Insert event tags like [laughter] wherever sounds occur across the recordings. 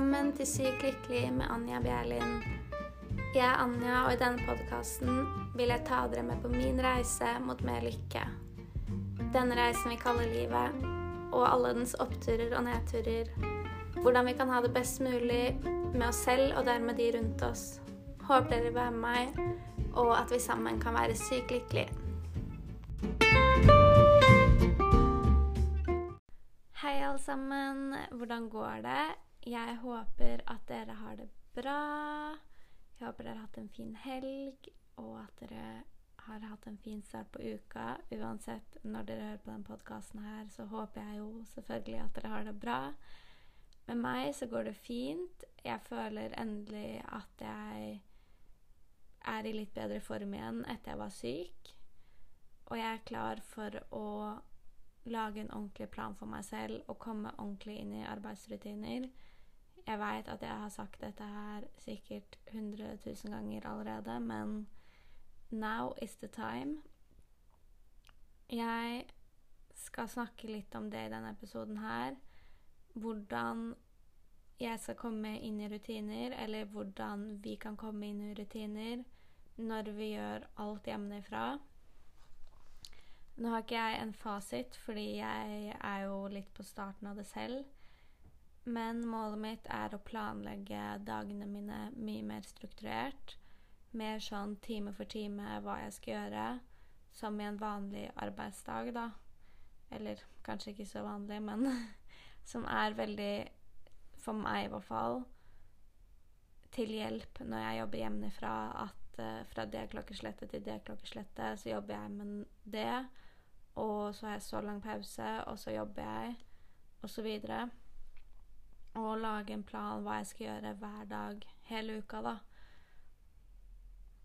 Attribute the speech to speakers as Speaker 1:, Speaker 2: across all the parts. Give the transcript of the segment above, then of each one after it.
Speaker 1: Velkommen til Sykt lykkelig med Anja Bjerlin. Jeg er Anja, og i denne podkasten vil jeg ta dere med på min reise mot mer lykke. Denne reisen vi kaller livet, og alle dens oppturer og nedturer. Hvordan vi kan ha det best mulig med oss selv og dermed de rundt oss. Håper dere vil være med meg, og at vi sammen kan være sykt lykkelige. Hei, alle sammen. Hvordan går det? Jeg håper at dere har det bra. Jeg håper dere har hatt en fin helg, og at dere har hatt en fin start på uka. Uansett når dere hører på denne podkasten her, så håper jeg jo selvfølgelig at dere har det bra. Med meg så går det fint. Jeg føler endelig at jeg er i litt bedre form igjen etter jeg var syk. Og jeg er klar for å lage en ordentlig plan for meg selv og komme ordentlig inn i arbeidsrutiner. Jeg veit at jeg har sagt dette her sikkert 100 000 ganger allerede, men now is the time. Jeg skal snakke litt om det i denne episoden her. Hvordan jeg skal komme inn i rutiner, eller hvordan vi kan komme inn i rutiner når vi gjør alt hjemmefra. Nå har ikke jeg en fasit, fordi jeg er jo litt på starten av det selv. Men målet mitt er å planlegge dagene mine mye mer strukturert. Mer sånn time for time hva jeg skal gjøre, som i en vanlig arbeidsdag, da. Eller kanskje ikke så vanlig, men [laughs] som er veldig, for meg i hvert fall, til hjelp når jeg jobber hjemmefra. At uh, fra det klokkeslettet til det klokkeslettet så jobber jeg med det. Og så har jeg så lang pause, og så jobber jeg, og så videre. Og lage en plan hva jeg skal gjøre hver dag hele uka, da.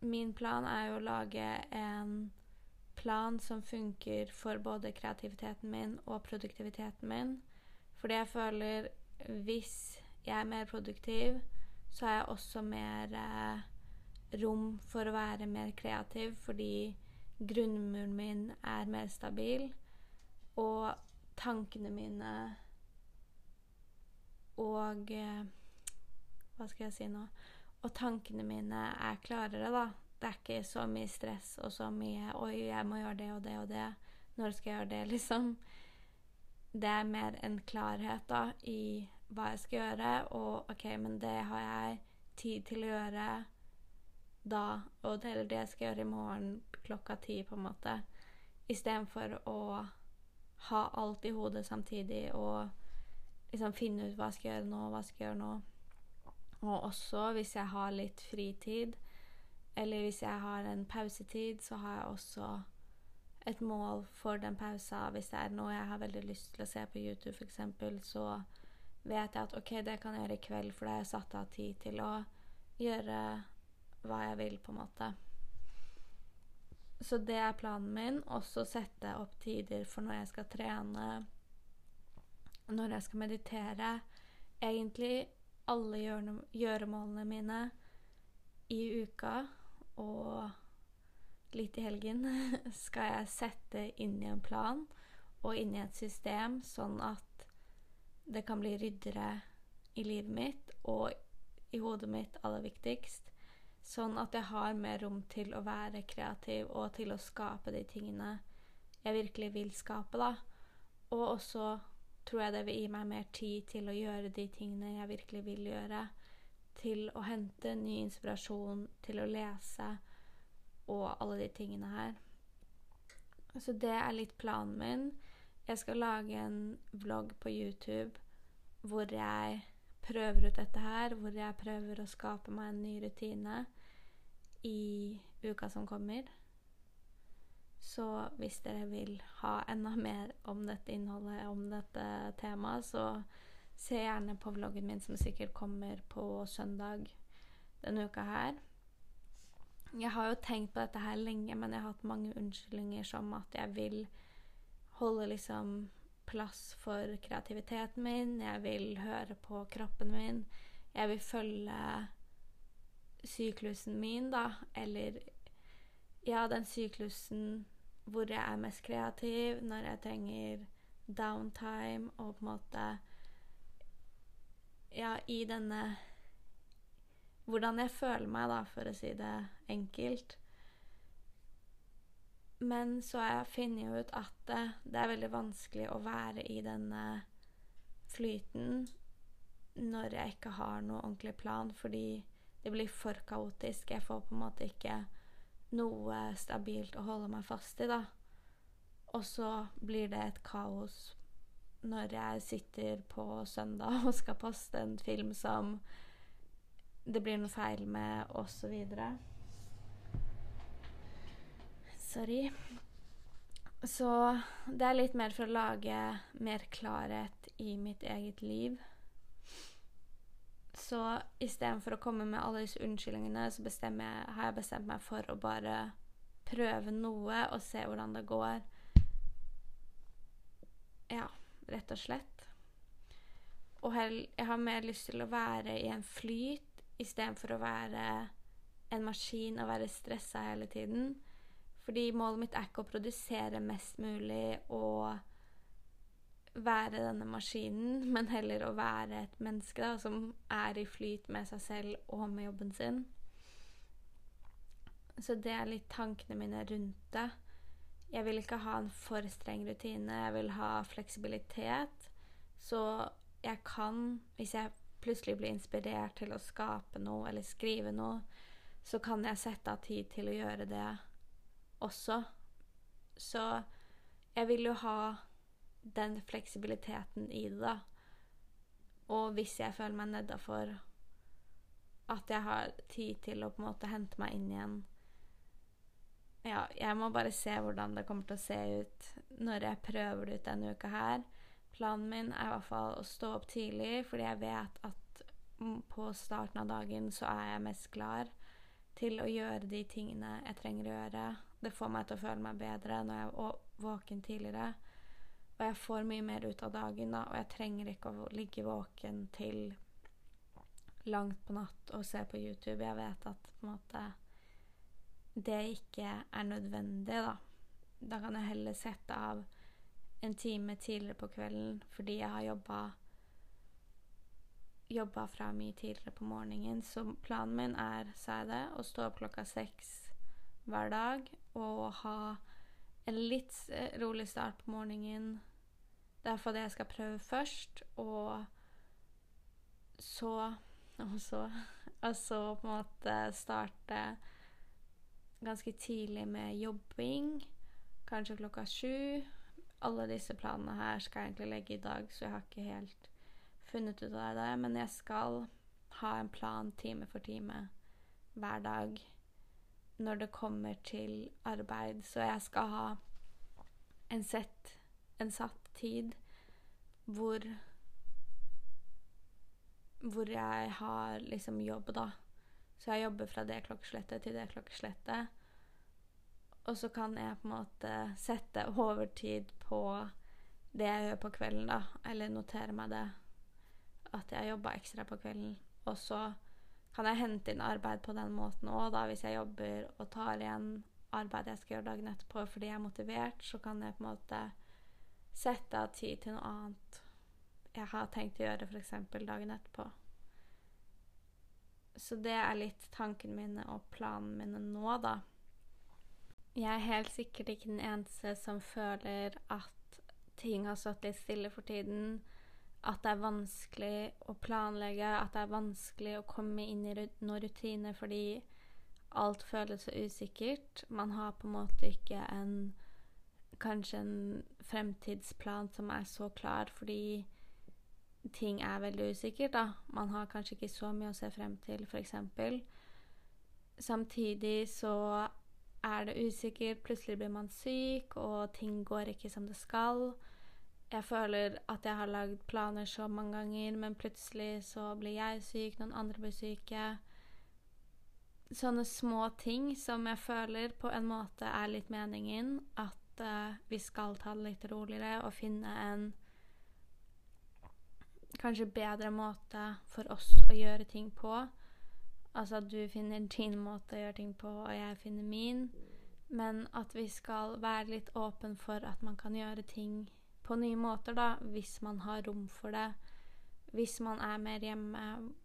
Speaker 1: Min plan er jo å lage en plan som funker for både kreativiteten min og produktiviteten min. Fordi jeg føler hvis jeg er mer produktiv, så har jeg også mer eh, rom for å være mer kreativ fordi grunnmuren min er mer stabil, og tankene mine og eh, Hva skal jeg si nå? Og tankene mine er klarere, da. Det er ikke så mye stress og så mye 'Oi, jeg må gjøre det og det og det'. Når skal jeg gjøre det, [laughs] liksom? Det er mer en klarhet da i hva jeg skal gjøre, og OK, men det har jeg tid til å gjøre da, og det, eller det skal jeg gjøre i morgen klokka ti, på en måte. Istedenfor å ha alt i hodet samtidig og liksom finne ut hva jeg skal gjøre nå, hva jeg skal gjøre nå. Og også hvis jeg har litt fritid, eller hvis jeg har en pausetid, så har jeg også et mål for den pausa. Hvis det er noe jeg har veldig lyst til å se på YouTube, f.eks., så vet jeg at OK, det kan jeg gjøre i kveld, for da har jeg satt av tid til å gjøre hva jeg vil, på en måte. Så det er planen min. Også sette opp tider for når jeg skal trene, når jeg skal meditere. Egentlig alle gjøremålene mine i uka og litt i helgen [laughs] skal jeg sette inn i en plan og inn i et system, sånn at det kan bli ryddere i livet mitt og i hodet mitt aller viktigst. Sånn at jeg har mer rom til å være kreativ og til å skape de tingene jeg virkelig vil skape, da. Og også tror jeg det vil gi meg mer tid til å gjøre de tingene jeg virkelig vil gjøre. Til å hente ny inspirasjon, til å lese og alle de tingene her. Så det er litt planen min. Jeg skal lage en vlogg på YouTube hvor jeg prøver ut dette her, hvor jeg prøver å skape meg en ny rutine i uka som kommer. Så hvis dere vil ha enda mer om dette innholdet, om dette temaet, så se gjerne på vloggen min som sikkert kommer på søndag denne uka her. Jeg har jo tenkt på dette her lenge, men jeg har hatt mange unnskyldninger som at jeg vil holde liksom plass for kreativiteten min, jeg vil høre på kroppen min, jeg vil følge syklusen min, da, eller ja, den syklusen hvor jeg er mest kreativ, når jeg trenger downtime og på en måte Ja, i denne Hvordan jeg føler meg, da, for å si det enkelt. Men så har jeg funnet ut at det, det er veldig vanskelig å være i denne flyten når jeg ikke har noe ordentlig plan, fordi det blir for kaotisk. Jeg får på en måte ikke noe stabilt å holde meg fast i, da. Og så blir det et kaos når jeg sitter på søndag og skal poste en film som det blir noe feil med, osv. Sorry. Så det er litt mer for å lage mer klarhet i mitt eget liv. Så istedenfor å komme med alle disse unnskyldningene, så jeg, har jeg bestemt meg for å bare prøve noe og se hvordan det går. Ja, rett og slett. Og jeg har mer lyst til å være i en flyt istedenfor å være en maskin og være stressa hele tiden. Fordi målet mitt er ikke å produsere mest mulig og være denne maskinen, men heller å være et menneske da, som er i flyt med seg selv og med jobben sin. Så det er litt tankene mine rundt det. Jeg vil ikke ha en for streng rutine. Jeg vil ha fleksibilitet. Så jeg kan, hvis jeg plutselig blir inspirert til å skape noe eller skrive noe, så kan jeg sette av tid til å gjøre det også. Så jeg vil jo ha den fleksibiliteten i det, da. Og hvis jeg føler meg nedafor at jeg har tid til å på en måte hente meg inn igjen Ja, jeg må bare se hvordan det kommer til å se ut når jeg prøver det ut denne uka her. Planen min er i hvert fall å stå opp tidlig, fordi jeg vet at på starten av dagen så er jeg mest klar til å gjøre de tingene jeg trenger å gjøre. Det får meg til å føle meg bedre når jeg er våken tidligere. Og jeg får mye mer ut av dagen, da, og jeg trenger ikke å ligge våken til langt på natt og se på YouTube. Jeg vet at på en måte det ikke er nødvendig, da. Da kan jeg heller sette av en time tidligere på kvelden fordi jeg har jobba jobba fra mye tidligere på morgenen. Så planen min er, sa jeg det, å stå opp klokka seks hver dag og ha en litt rolig start på morgenen. Det er fordi jeg skal prøve først, og så Og så [laughs] Og på en måte starte ganske tidlig med jobbing. Kanskje klokka sju. Alle disse planene her skal jeg egentlig legge i dag, så jeg har ikke helt funnet ut av det. Men jeg skal ha en plan time for time hver dag når det kommer til arbeid. Så jeg skal ha en, sett, en satt tid hvor Hvor jeg har liksom jobb, da. Så jeg jobber fra det klokkeslettet til det klokkeslettet. Og så kan jeg på en måte sette overtid på det jeg gjør på kvelden, da. Eller notere meg det. At jeg jobba ekstra på kvelden. Og så kan jeg hente inn arbeid på den måten òg, da. Hvis jeg jobber og tar igjen arbeid jeg skal gjøre dagen etterpå fordi jeg er motivert, så kan jeg på en måte sette av tid til noe annet jeg har tenkt å gjøre f.eks. dagen etterpå. Så det er litt tankene mine og planene mine nå, da. Jeg er helt sikkert ikke den eneste som føler at ting har stått litt stille for tiden. At det er vanskelig å planlegge, at det er vanskelig å komme inn i noen rutiner fordi alt føles så usikkert. Man har på en måte ikke en Kanskje en fremtidsplan som er så klar, fordi ting er veldig usikkert, da. Man har kanskje ikke så mye å se frem til, f.eks. Samtidig så er det usikkert. Plutselig blir man syk, og ting går ikke som det skal. Jeg føler at jeg har lagd planer så mange ganger, men plutselig så blir jeg syk, noen andre blir syke sånne små ting som jeg føler på en måte er litt meningen. At uh, vi skal ta det litt roligere og finne en kanskje bedre måte for oss å gjøre ting på. Altså at du finner din måte å gjøre ting på, og jeg finner min. Men at vi skal være litt åpen for at man kan gjøre ting på nye måter, da, hvis man har rom for det. hvis man er mer hjemme,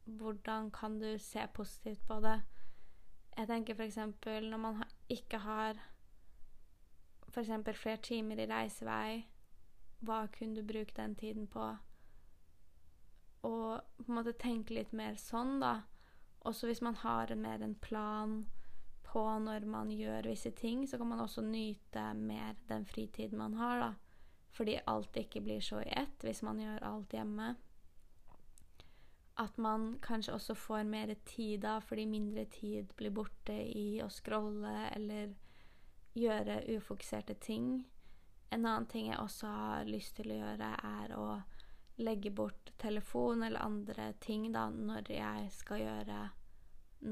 Speaker 1: hvordan kan du se positivt på det? Jeg tenker f.eks. når man ikke har f.eks. flere timer i reisevei, hva kunne du bruke den tiden på? Og på en måte tenke litt mer sånn, da. Også hvis man har mer en plan på når man gjør visse ting, så kan man også nyte mer den fritiden man har, da. Fordi alt ikke blir så i ett hvis man gjør alt hjemme. At man kanskje også får mer tid da, fordi mindre tid blir borte i å scrolle eller gjøre ufokuserte ting. En annen ting jeg også har lyst til å gjøre, er å legge bort telefon eller andre ting da, når jeg skal gjøre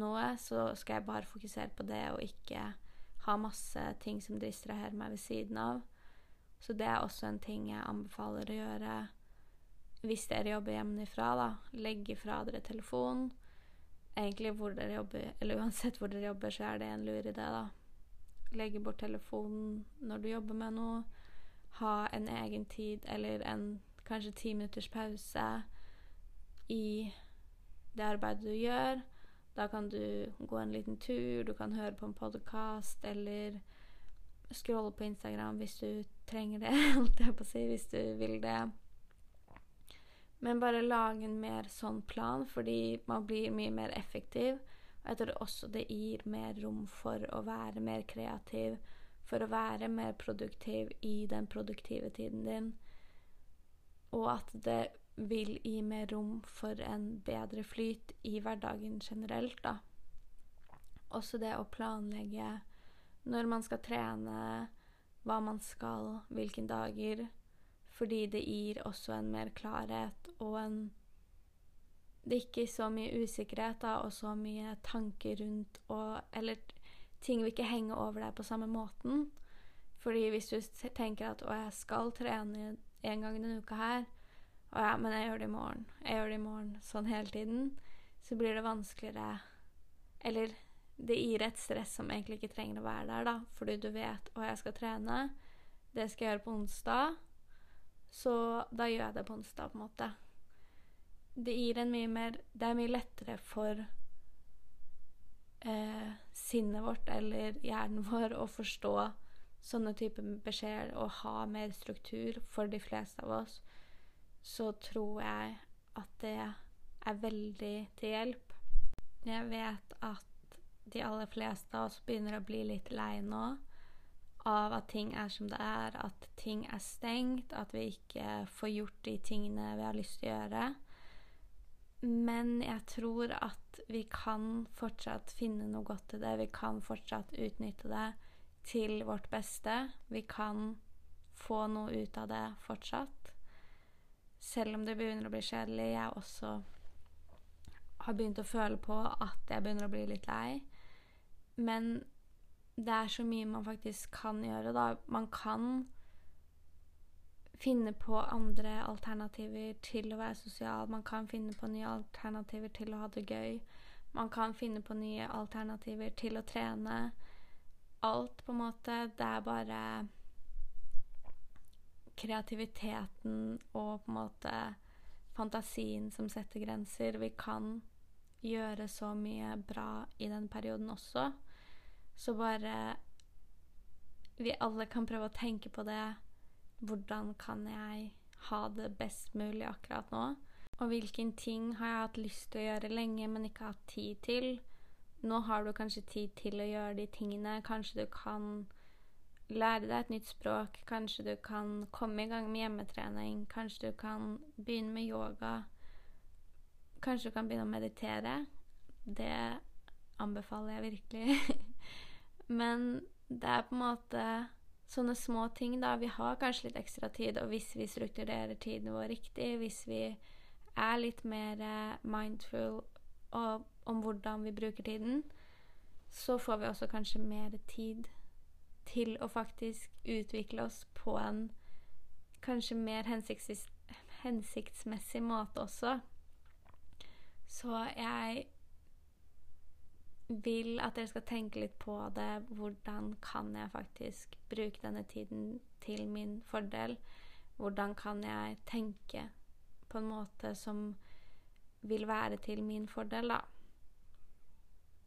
Speaker 1: noe. Så skal jeg bare fokusere på det og ikke ha masse ting som distraherer meg ved siden av. Så det er også en ting jeg anbefaler å gjøre hvis dere jobber hjemmefra. da. Legge fra dere telefonen. Egentlig hvor dere jobber, eller uansett hvor dere jobber, så er det en lur idé, da. Legge bort telefonen når du jobber med noe. Ha en egen tid eller en kanskje ti minutters pause i det arbeidet du gjør. Da kan du gå en liten tur, du kan høre på en podkast eller scrolle på Instagram hvis du trenger det, [laughs] holdt jeg på å si, hvis du vil det. Men bare lage en mer sånn plan, fordi man blir mye mer effektiv. Og jeg tror også det gir mer rom for å være mer kreativ, for å være mer produktiv i den produktive tiden din. Og at det vil gi mer rom for en bedre flyt i hverdagen generelt, da. Også det å planlegge når man skal trene, hva man skal, hvilke dager. Fordi det gir også en mer klarhet og en Det er ikke så mye usikkerhet da, og så mye tanker rundt og Eller ting vil ikke henge over deg på samme måten. Fordi hvis du tenker at 'Å, jeg skal trene en gang denne uka her', og ja, men jeg gjør det i morgen', 'Jeg gjør det i morgen', sånn hele tiden, så blir det vanskeligere Eller det gir et stress som egentlig ikke trenger å være der, da. Fordi du vet 'Å, jeg skal trene', det skal jeg gjøre på onsdag, så da gjør jeg det på onsdag, på en måte. Det gir en mye mer Det er mye lettere for eh, sinnet vårt eller hjernen vår å forstå sånne typer beskjeder og ha mer struktur for de fleste av oss, så tror jeg at det er veldig til hjelp. Jeg vet at de aller fleste av oss begynner å bli litt lei nå av at ting er som det er, at ting er stengt, at vi ikke får gjort de tingene vi har lyst til å gjøre. Men jeg tror at vi kan fortsatt finne noe godt i det. Vi kan fortsatt utnytte det til vårt beste. Vi kan få noe ut av det fortsatt. Selv om det begynner å bli kjedelig. Jeg også har begynt å føle på at jeg begynner å bli litt lei. Men det er så mye man faktisk kan gjøre, da. Man kan finne på andre alternativer til å være sosial. Man kan finne på nye alternativer til å ha det gøy. Man kan finne på nye alternativer til å trene. Alt, på en måte. Det er bare kreativiteten og på en måte fantasien som setter grenser. Vi kan gjøre så mye bra i den perioden også. Så bare Vi alle kan prøve å tenke på det. Hvordan kan jeg ha det best mulig akkurat nå? Og hvilken ting har jeg hatt lyst til å gjøre lenge, men ikke hatt tid til? Nå har du kanskje tid til å gjøre de tingene. Kanskje du kan lære deg et nytt språk. Kanskje du kan komme i gang med hjemmetrening. Kanskje du kan begynne med yoga. Kanskje du kan begynne å meditere. Det anbefaler jeg virkelig. [laughs] Men det er på en måte sånne små ting, da. Vi har kanskje litt ekstra tid, og hvis vi strukturerer tiden vår riktig, hvis vi er litt mer mindful mindful om hvordan vi bruker tiden, så får vi også kanskje mer tid til å faktisk utvikle oss på en kanskje mer hensiktsmessig måte også. Så jeg vil at dere skal tenke litt på det. Hvordan kan jeg faktisk bruke denne tiden til min fordel? Hvordan kan jeg tenke på en måte som vil være til min fordel, da.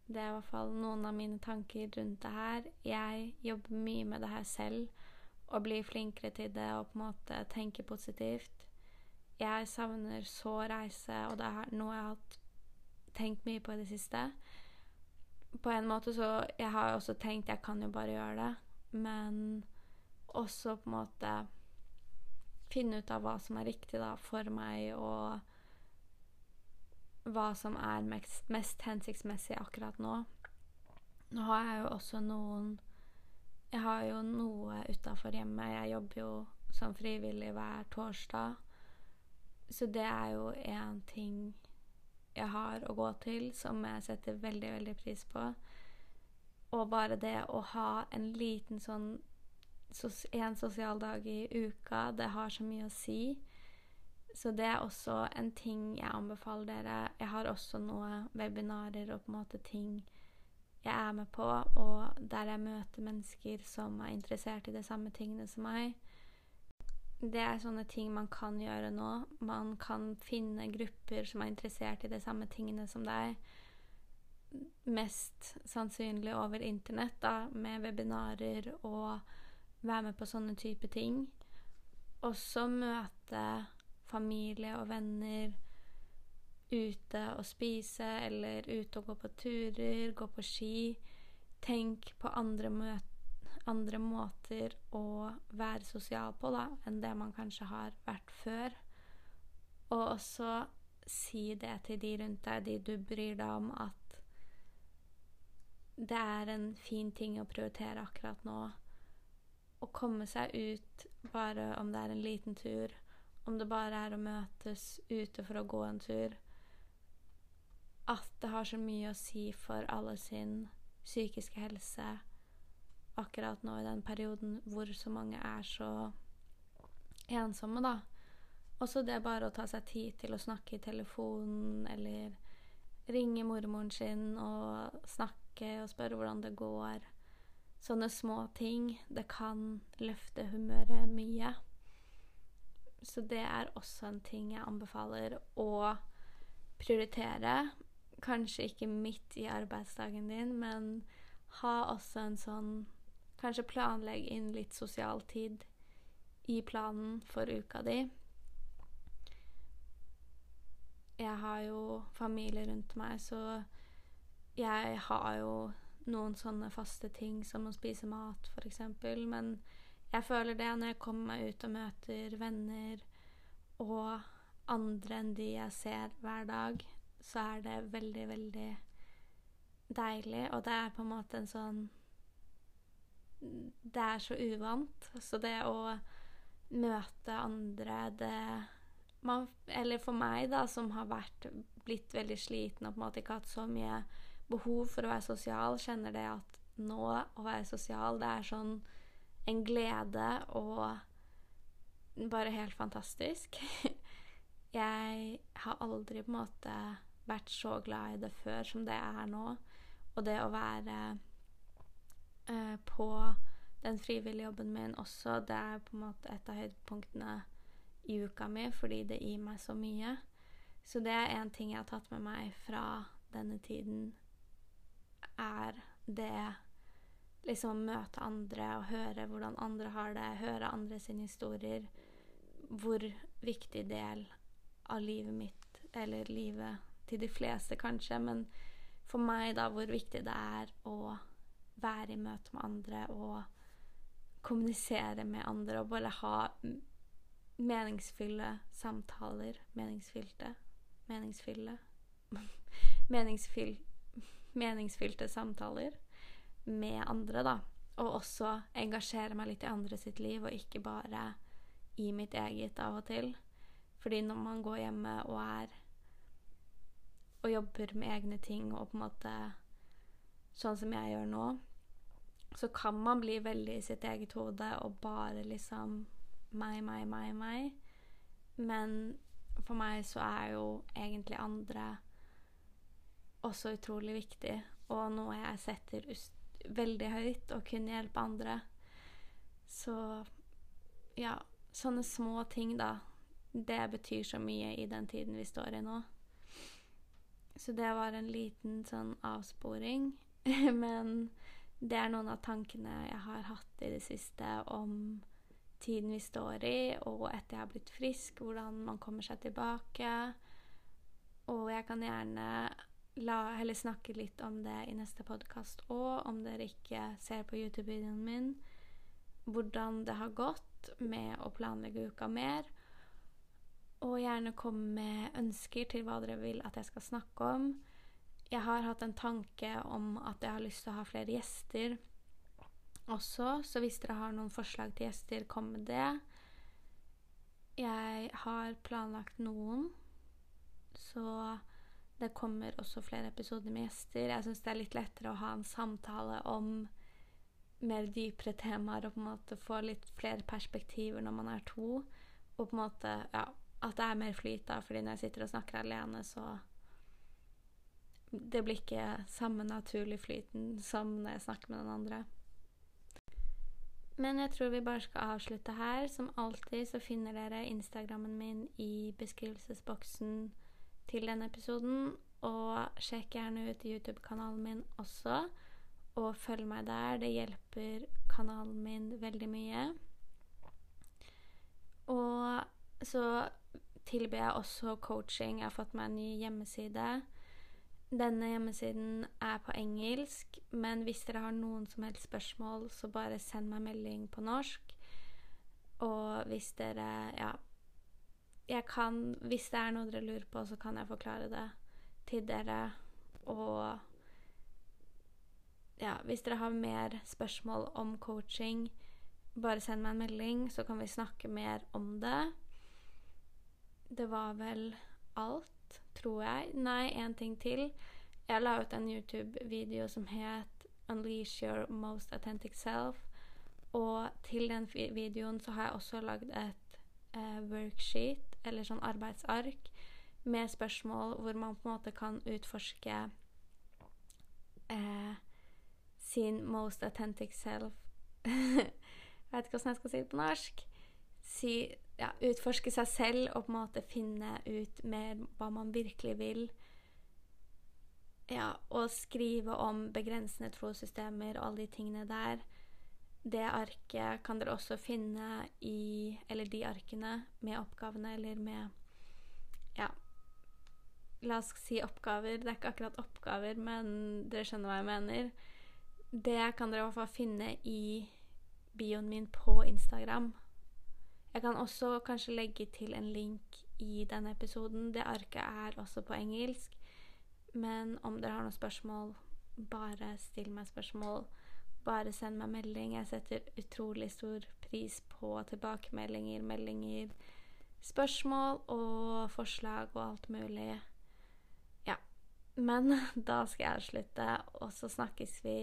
Speaker 1: Det er i hvert fall noen av mine tanker rundt det her. Jeg jobber mye med det her selv og blir flinkere til det og på en måte tenker positivt. Jeg savner så reise, og det er noe jeg har tenkt mye på i det siste. På en måte så Jeg har også tenkt jeg kan jo bare gjøre det, men også på en måte finne ut av hva som er riktig da for meg, og hva som er mest, mest hensiktsmessig akkurat nå. Nå har jeg jo også noen Jeg har jo noe utafor hjemmet. Jeg jobber jo som frivillig hver torsdag. Så det er jo én ting jeg har å gå til, som jeg setter veldig, veldig pris på. Og bare det å ha en liten sånn en sosial dag i uka, det har så mye å si. Så det er også en ting jeg anbefaler dere. Jeg har også noen webinarer og på en måte ting jeg er med på, og der jeg møter mennesker som er interessert i de samme tingene som meg. Det er sånne ting man kan gjøre nå. Man kan finne grupper som er interessert i de samme tingene som deg. Mest sannsynlig over internett, da, med webinarer og være med på sånne type ting. Også møte familie og venner ute og spise, eller ute og gå på turer, gå på ski. Tenk på andre, andre måter å være sosial på da, enn det man kanskje har vært før. Og også si det til de rundt deg, de du bryr deg om, at det er en fin ting å prioritere akkurat nå. Å komme seg ut, bare om det er en liten tur, om det bare er å møtes ute for å gå en tur, at det har så mye å si for alle sin psykiske helse akkurat nå i den perioden hvor så mange er så ensomme, da. Også det bare å ta seg tid til å snakke i telefonen eller ringe mormoren sin og snakke og spørre hvordan det går. Sånne små ting. Det kan løfte humøret mye. Så det er også en ting jeg anbefaler å prioritere. Kanskje ikke midt i arbeidsdagen din, men ha også en sånn Kanskje planlegg inn litt sosial tid i planen for uka di. Jeg har jo familie rundt meg, så jeg har jo noen sånne faste ting som å spise mat, f.eks. Men jeg føler det når jeg kommer meg ut og møter venner og andre enn de jeg ser hver dag, så er det veldig, veldig deilig. Og det er på en måte en sånn Det er så uvant. Så det å møte andre, det man, Eller for meg, da, som har vært blitt veldig sliten og på en måte ikke hatt så mye behov for å være sosial, kjenner det at nå å være sosial, det er sånn en glede og bare helt fantastisk. [laughs] Jeg har aldri på en måte vært så glad i det før som det er nå. Og det å være eh, på den frivillige jobben min også, det er på en måte et av høydepunktene i uka mi, fordi det gir meg så mye. Så det er én ting jeg har tatt med meg fra denne tiden, er det liksom å møte andre og høre hvordan andre har det, høre andre sine historier. Hvor viktig del av livet mitt, eller livet til de fleste kanskje, men for meg, da, hvor viktig det er å være i møte med andre og kommunisere med andre og bare ha meningsfylle samtaler. Meningsfylte Meningsfylle [laughs] Meningsfyl, Meningsfylte samtaler med andre, da. Og også engasjere meg litt i andre sitt liv, og ikke bare i mitt eget av og til. Fordi når man går hjemme og er og jobber med egne ting og på en måte sånn som jeg gjør nå, så kan man bli veldig i sitt eget hode og bare liksom meg, meg, meg, meg. Men for meg så er jo egentlig andre også utrolig viktig, og noe jeg setter veldig høyt og kunne hjelpe andre. Så ja, sånne små ting, da. Det betyr så mye i den tiden vi står i nå. Så det var en liten sånn avsporing. [laughs] Men det er noen av tankene jeg har hatt i det siste om tiden vi står i, og etter jeg har blitt frisk, hvordan man kommer seg tilbake. Og jeg kan gjerne la, heller snakke litt om det i neste podkast òg, om dere ikke ser på YouTube-videoen min. Hvordan det har gått med å planlegge uka mer. Og gjerne komme med ønsker til hva dere vil at jeg skal snakke om. Jeg har hatt en tanke om at jeg har lyst til å ha flere gjester også, så hvis dere har noen forslag til gjester, kom med det. Jeg har planlagt noen, så det kommer også flere episoder med gjester. Jeg syns det er litt lettere å ha en samtale om mer dypere temaer og på en måte få litt flere perspektiver når man er to. Og på en måte, ja, at det er mer flyt, da, fordi når jeg sitter og snakker alene, så Det blir ikke samme naturlig flyten som når jeg snakker med den andre. Men jeg tror vi bare skal avslutte her. Som alltid så finner dere Instagrammen min i beskrivelsesboksen til denne episoden. Og sjekk gjerne ut YouTube-kanalen min også. Og følg meg der. Det hjelper kanalen min veldig mye. Og så tilbyr jeg også coaching. Jeg har fått meg en ny hjemmeside. Denne hjemmesiden er på engelsk, men hvis dere har noen som helst spørsmål, så bare send meg melding på norsk. Og hvis dere Ja. Jeg kan Hvis det er noe dere lurer på, så kan jeg forklare det til dere. Og ja, hvis dere har mer spørsmål om coaching, bare send meg en melding, så kan vi snakke mer om det. Det var vel alt, tror jeg. Nei, én ting til. Jeg la ut en YouTube-video som het 'Unleash your most authentic self'. Og til den videoen så har jeg også lagd et eh, worksheet, eller sånn arbeidsark, med spørsmål hvor man på en måte kan utforske eh, sin most authentic self [laughs] Jeg vet ikke hvordan jeg skal si det på norsk. Si, ja, utforske seg selv og på en måte finne ut mer hva man virkelig vil. Ja, og skrive om begrensende trossystemer og alle de tingene der. Det arket kan dere også finne i Eller de arkene med oppgavene eller med Ja. La oss si oppgaver. Det er ikke akkurat oppgaver, men dere skjønner hva jeg mener. Det kan dere i hvert fall finne i bioen min på Instagram. Jeg kan også kanskje legge til en link i denne episoden. Det arket er også på engelsk. Men om dere har noen spørsmål, bare still meg spørsmål. Bare send meg melding. Jeg setter utrolig stor pris på tilbakemeldinger, meldinger, spørsmål og forslag og alt mulig. Ja. Men [laughs] da skal jeg avslutte, og så snakkes vi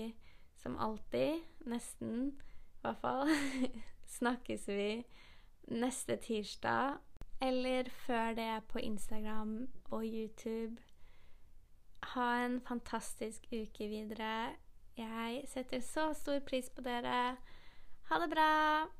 Speaker 1: som alltid, nesten i hvert fall, [laughs] snakkes vi neste tirsdag, eller før det på Instagram og YouTube. Ha en fantastisk uke videre. Jeg setter så stor pris på dere. Ha det bra!